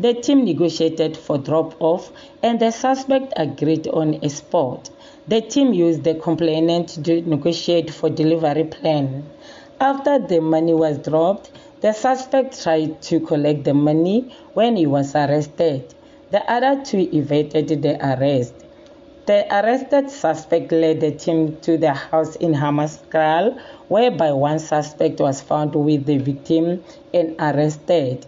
The team negotiated for drop off and the suspect agreed on a spot. The team used the complainant to negotiate for delivery plan. After the money was dropped, the suspect tried to collect the money when he was arrested. The other two evaded the arrest. The arrested suspect led the team to the house in Hammanskraal, whereby one suspect was found with the victim and arrested.